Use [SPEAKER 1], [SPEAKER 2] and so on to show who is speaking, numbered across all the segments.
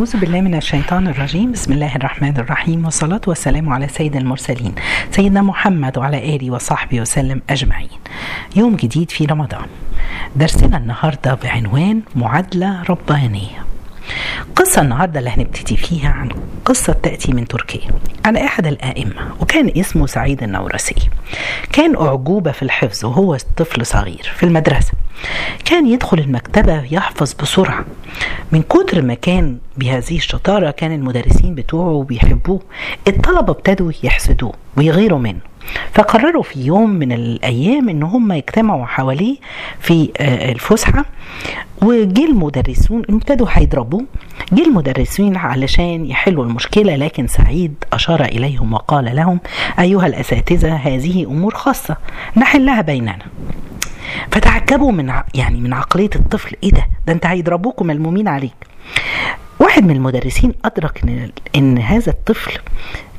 [SPEAKER 1] أعوذ بالله من الشيطان الرجيم. بسم الله الرحمن الرحيم. والصلاة والسلام على سيد المرسلين سيدنا محمد وعلى آله وصحبه وسلم أجمعين. يوم جديد في رمضان. درسنا النهاردة بعنوان معادلة ربانية. قصة النهاردة اللي هنبتدي فيها عن قصة تأتي من تركيا على أحد الآئمة وكان اسمه سعيد النورسي. كان أعجوبة في الحفظ وهو طفل صغير في المدرسة. كان يدخل المكتبة يحفظ بسرعة. من كتر ما كان بهذه الشطارة كان المدرسين بتوعه بيحبوه الطلبة ابتدوا يحسدوه ويغيروا منه. فقرروا في يوم من الأيام إن هم يجتمعوا حواليه في الفسحة وجه المدرسون ابتدوا هيضربوه. جه المدرسين علشان يحلوا المشكلة لكن سعيد أشار إليهم وقال لهم أيها الأساتذة هذه أمور خاصة نحلها بيننا. فتعجبوا من يعني من عقلية الطفل. إيه ده؟ ده أنت هيضربوك ملمومين عليك. واحد من المدرسين أدرك إن إن هذا الطفل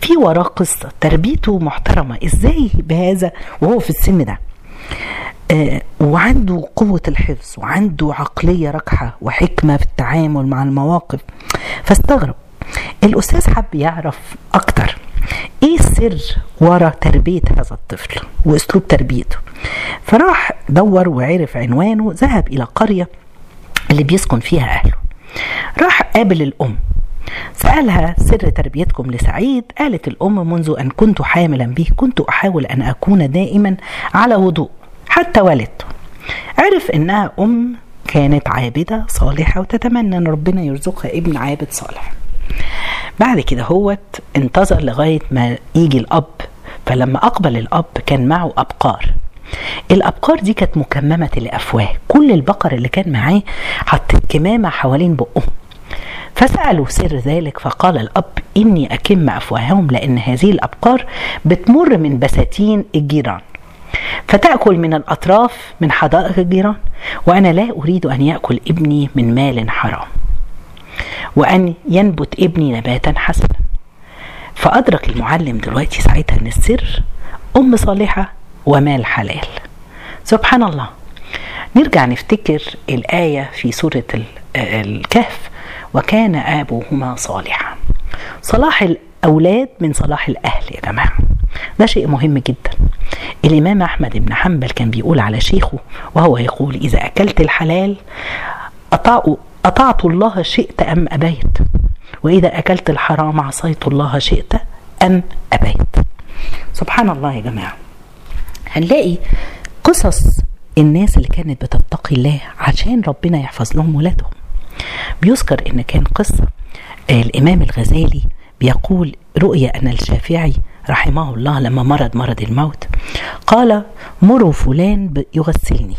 [SPEAKER 1] في وراه قصة تربيته محترمة. إزاي بهذا؟ وهو في السن ده. آه وعنده قوة الحفظ وعنده عقلية ركحة وحكمة في التعامل مع المواقف. فاستغرب. الأستاذ حب يعرف أكتر. إيه السر ورا تربية هذا الطفل وأسلوب تربيته؟ فراح دور وعرف عنوانه ذهب إلى قرية اللي بيسكن فيها أهله. راح قابل الأم. سألها سر تربيتكم لسعيد. قالت الأم منذ أن كنت حاملا به كنت أحاول أن أكون دائما على وضوء حتى ولدته عرف إنها أم كانت عابدة صالحة وتتمنى أن ربنا يرزقها ابن عابد صالح. بعد كده هوت انتظر لغاية ما يجي الأب. فلما أقبل الأب كان معه أبقار. الأبقار دي كانت مكممة الأفواه كل البقر اللي كان معاه حطت كمامة حوالين بقهم فسألوا سر ذلك فقال الأب إني أكم أفواههم لأن هذه الأبقار بتمر من بساتين الجيران. فتأكل من الأطراف من حدائق الجيران وأنا لا أريد أن يأكل ابني من مال حرام وأن ينبت ابني نباتا حسنا. فأدرك المعلم دلوقتي ساعتها أن السر أم صالحة ومال حلال. سبحان الله. نرجع نفتكر الآية في سورة الكهف. وكان أبوهما صالحا. صلاح الأولاد من صلاح الأهل يا جماعة. ده شيء مهم جدا. الإمام أحمد بن حنبل كان بيقول على شيخه وهو يقول إذا أكلت الحلال أطعت الله شئت أم أبيت؟ وإذا أكلت الحرام عصيت الله شئت أم أبيت؟ سبحان الله يا جماعة. هنلاقي قصص الناس اللي كانت بتتقي الله عشان ربنا يحفظ لهم ولادهم. بيذكر إن كان قصة الإمام الغزالي بيقول رؤيا أن الشافعي رحمه الله لما مرض مرض الموت قال مروا فلان يغسلني.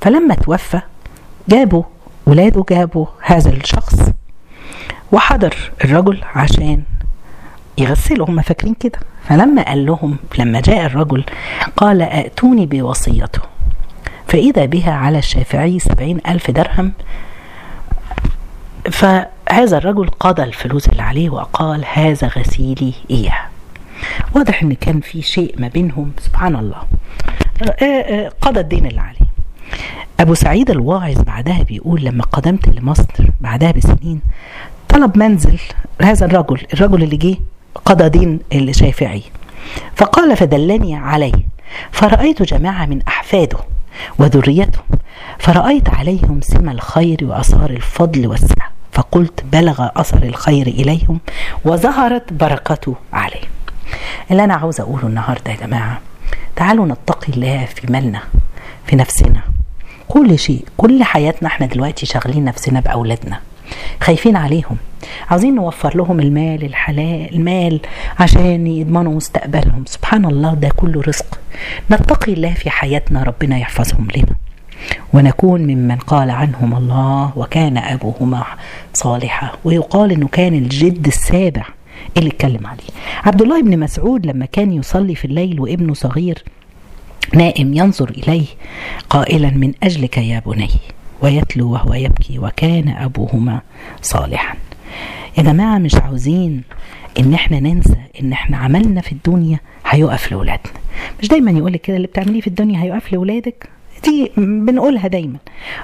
[SPEAKER 1] فلما توفى جابوا ولاده جابوا هذا الشخص وحضر الرجل عشان يغسلوا هم فاكرين كده. فلما قال لهم لما جاء الرجل قال ائتوني بوصيته. فإذا بها على الشافعي سبعين ألف درهم. فهذا الرجل قضى الفلوس اللي عليه وقال هذا غسيلي إياه. واضح إن كان في شيء ما بينهم. سبحان الله. قضى الدين اللي عليه. أبو سعيد الواعظ بعدها بيقول لما قدمت لمصر بعدها بسنين طلب منزل هذا الرجل. الرجل اللي جه قضى دين الشافعي فقال فدلني عليه فرأيت جماعة من أحفاده وذريته فرأيت عليهم سمى الخير وأثار الفضل والسعة فقلت بلغ أثر الخير إليهم وظهرت بركته عليهم اللي أنا عاوز أقوله النهاردة يا جماعة تعالوا نتقي الله في مالنا في نفسنا. كل شيء كل حياتنا إحنا دلوقتي شاغلين نفسنا بأولادنا. خايفين عليهم. عاوزين نوفر لهم المال الحلال المال عشان يضمنوا مستقبلهم. سبحان الله ده كله رزق. نتقي الله في حياتنا ربنا يحفظهم لنا. ونكون ممن قال عنهم الله وكان أبوهما صالحا. ويقال إنه كان الجد السابع اللي اتكلم عليه. عبد الله بن مسعود لما كان يصلي في الليل وابنه صغير نائم ينظر إليه قائلا من أجلك يا بني؟ ويتلو وهو يبكي وكان أبوهما صالحا. يا جماعة مش عاوزين إن إحنا ننسى إن إحنا عملنا في الدنيا هيقف لأولادنا. مش دايما يقول لك كده اللي بتعمليه في الدنيا هيقف لأولادك؟ دي بنقولها دايما.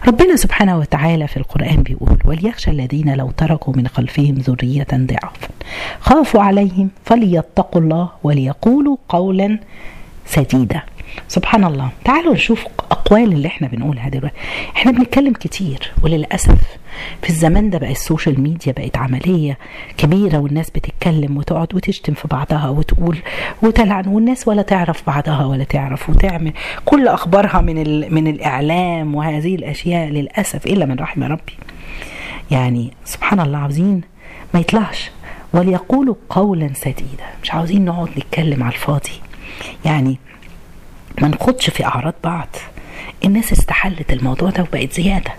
[SPEAKER 1] ربنا سبحانه وتعالى في القرآن بيقول وليخشى الذين لو تركوا من خلفهم ذرية ضعافا خافوا عليهم فليتقوا الله وليقولوا قولا سديدا. سبحان الله. تعالوا نشوف أقوال اللي إحنا بنقولها دلوقتي إحنا بنتكلم كتير وللأسف في الزمان ده بقى السوشيال ميديا بقت عملية كبيرة والناس بتتكلم وتقعد وتشتم في بعضها وتقول وتلعن والناس ولا تعرف بعضها ولا تعرف وتعمل. كل أخبارها من من الإعلام وهذه الأشياء للأسف إلا من رحم ربي. يعني سبحان الله عاوزين ما يطلعش. وليقولوا قولا سديدا. مش عاوزين نقعد نتكلم على الفاضي. يعني ما نخدش في أعراض بعض. الناس استحلت الموضوع ده وبقت زيادة.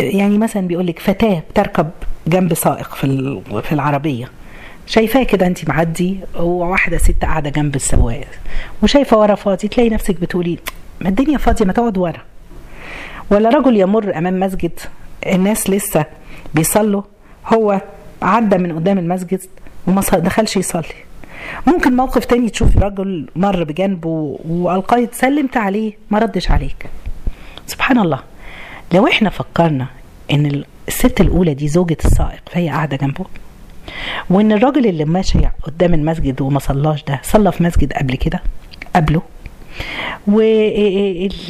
[SPEAKER 1] يعني مثلا بيقول لك فتاة بتركب جنب سائق في في العربية. شايفاه كده انت معدي وواحده ست قاعدة جنب السواق. وشايفة ورا فاضي تلاقي نفسك بتقولي ما الدنيا فاضية ما تقعد ورا. ولا رجل يمر أمام مسجد الناس لسه بيصلوا هو عدى من قدام المسجد وما دخلش يصلي. ممكن موقف تاني تشوف راجل مر بجنبه والقيت سلمت عليه ما ردش عليك. سبحان الله. لو إحنا فكرنا إن الست الأولى دي زوجة السائق فهي قاعدة جنبه وإن الراجل اللي ماشي قدام المسجد وما صلاش ده صلى في مسجد قبل كده قبله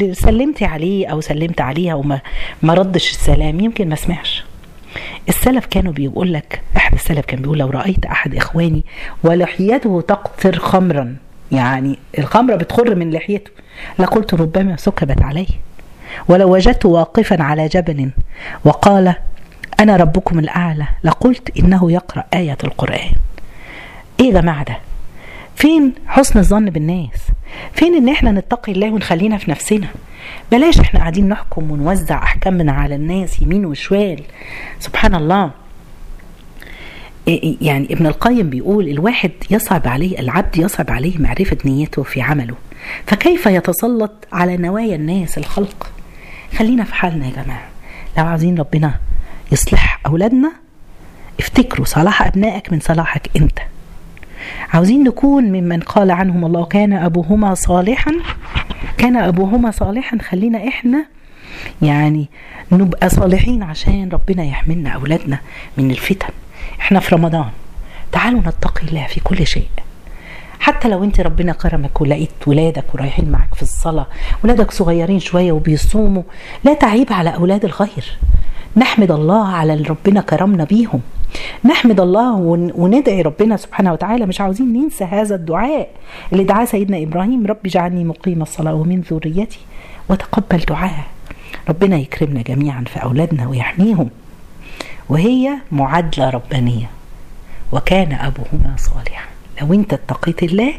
[SPEAKER 1] وسلمتي عليه أو سلمت عليها وما ما ردش السلام يمكن ما سمعش. السلف كانوا بيقول لك أحد السلف كان بيقول لو رأيت أحد إخواني ولحيته تقطر خمرا يعني الخمرة بتخر من لحيته. لقلت ربما سكبت عليه. ولو وجدته واقفا على جبل وقال أنا ربكم الأعلى لقلت إنه يقرأ آية القرآن. إيه يا جماعة ده فين حسن الظن بالناس؟ فين إن إحنا نتقي الله ونخلينا في نفسنا؟ بلاش إحنا قاعدين نحكم ونوزع أحكامنا على الناس يمين وشمال. سبحان الله يعني ابن القيم بيقول الواحد يصعب عليه العبد يصعب عليه معرفة نيته في عمله. فكيف يتسلط على نوايا الناس الخلق؟ خلينا في حالنا يا جماعة. لو عايزين ربنا يصلح أولادنا افتكروا صلاح أبنائك من صلاحك أنت. عاوزين نكون ممن قال عنهم الله كان أبوهما صالحا؟ كان أبوهما صالحا خلينا إحنا يعني نبقى صالحين عشان ربنا يحملنا أولادنا من الفتن. إحنا في رمضان. تعالوا نتقي الله في كل شيء. حتى لو أنت ربنا كرمك ولقيت ولادك ورايحين معك في الصلاة ولادك صغيرين شوية وبيصوموا لا تعيب على أولاد الغير نحمد الله على اللي ربنا كرمنا بيهم. نحمد الله وندعي ربنا سبحانه وتعالى. مش عاوزين ننسى هذا الدعاء اللي دعاه سيدنا إبراهيم. رب اجعلني مقيم الصلاة ومن ذريتي وتقبل دعاء. ربنا يكرمنا جميعا في أولادنا ويحميهم. وهي معادلة ربانية. وكان أبوهما صالحا. لو انت اتقيت الله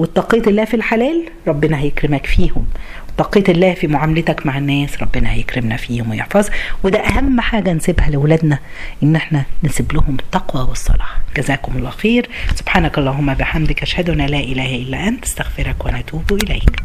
[SPEAKER 1] واتقيت الله في الحلال ربنا هيكرمك فيهم. اتقيت الله في معاملتك مع الناس ربنا هيكرمنا فيهم ويحفظ وده أهم حاجة نسيبها لأولادنا إن إحنا نسيب لهم التقوى والصلاح. جزاكم الله خير. سبحانك اللهم بحمدك أشهد أن لا إله إلا أنت أستغفرك ونتوب إليك.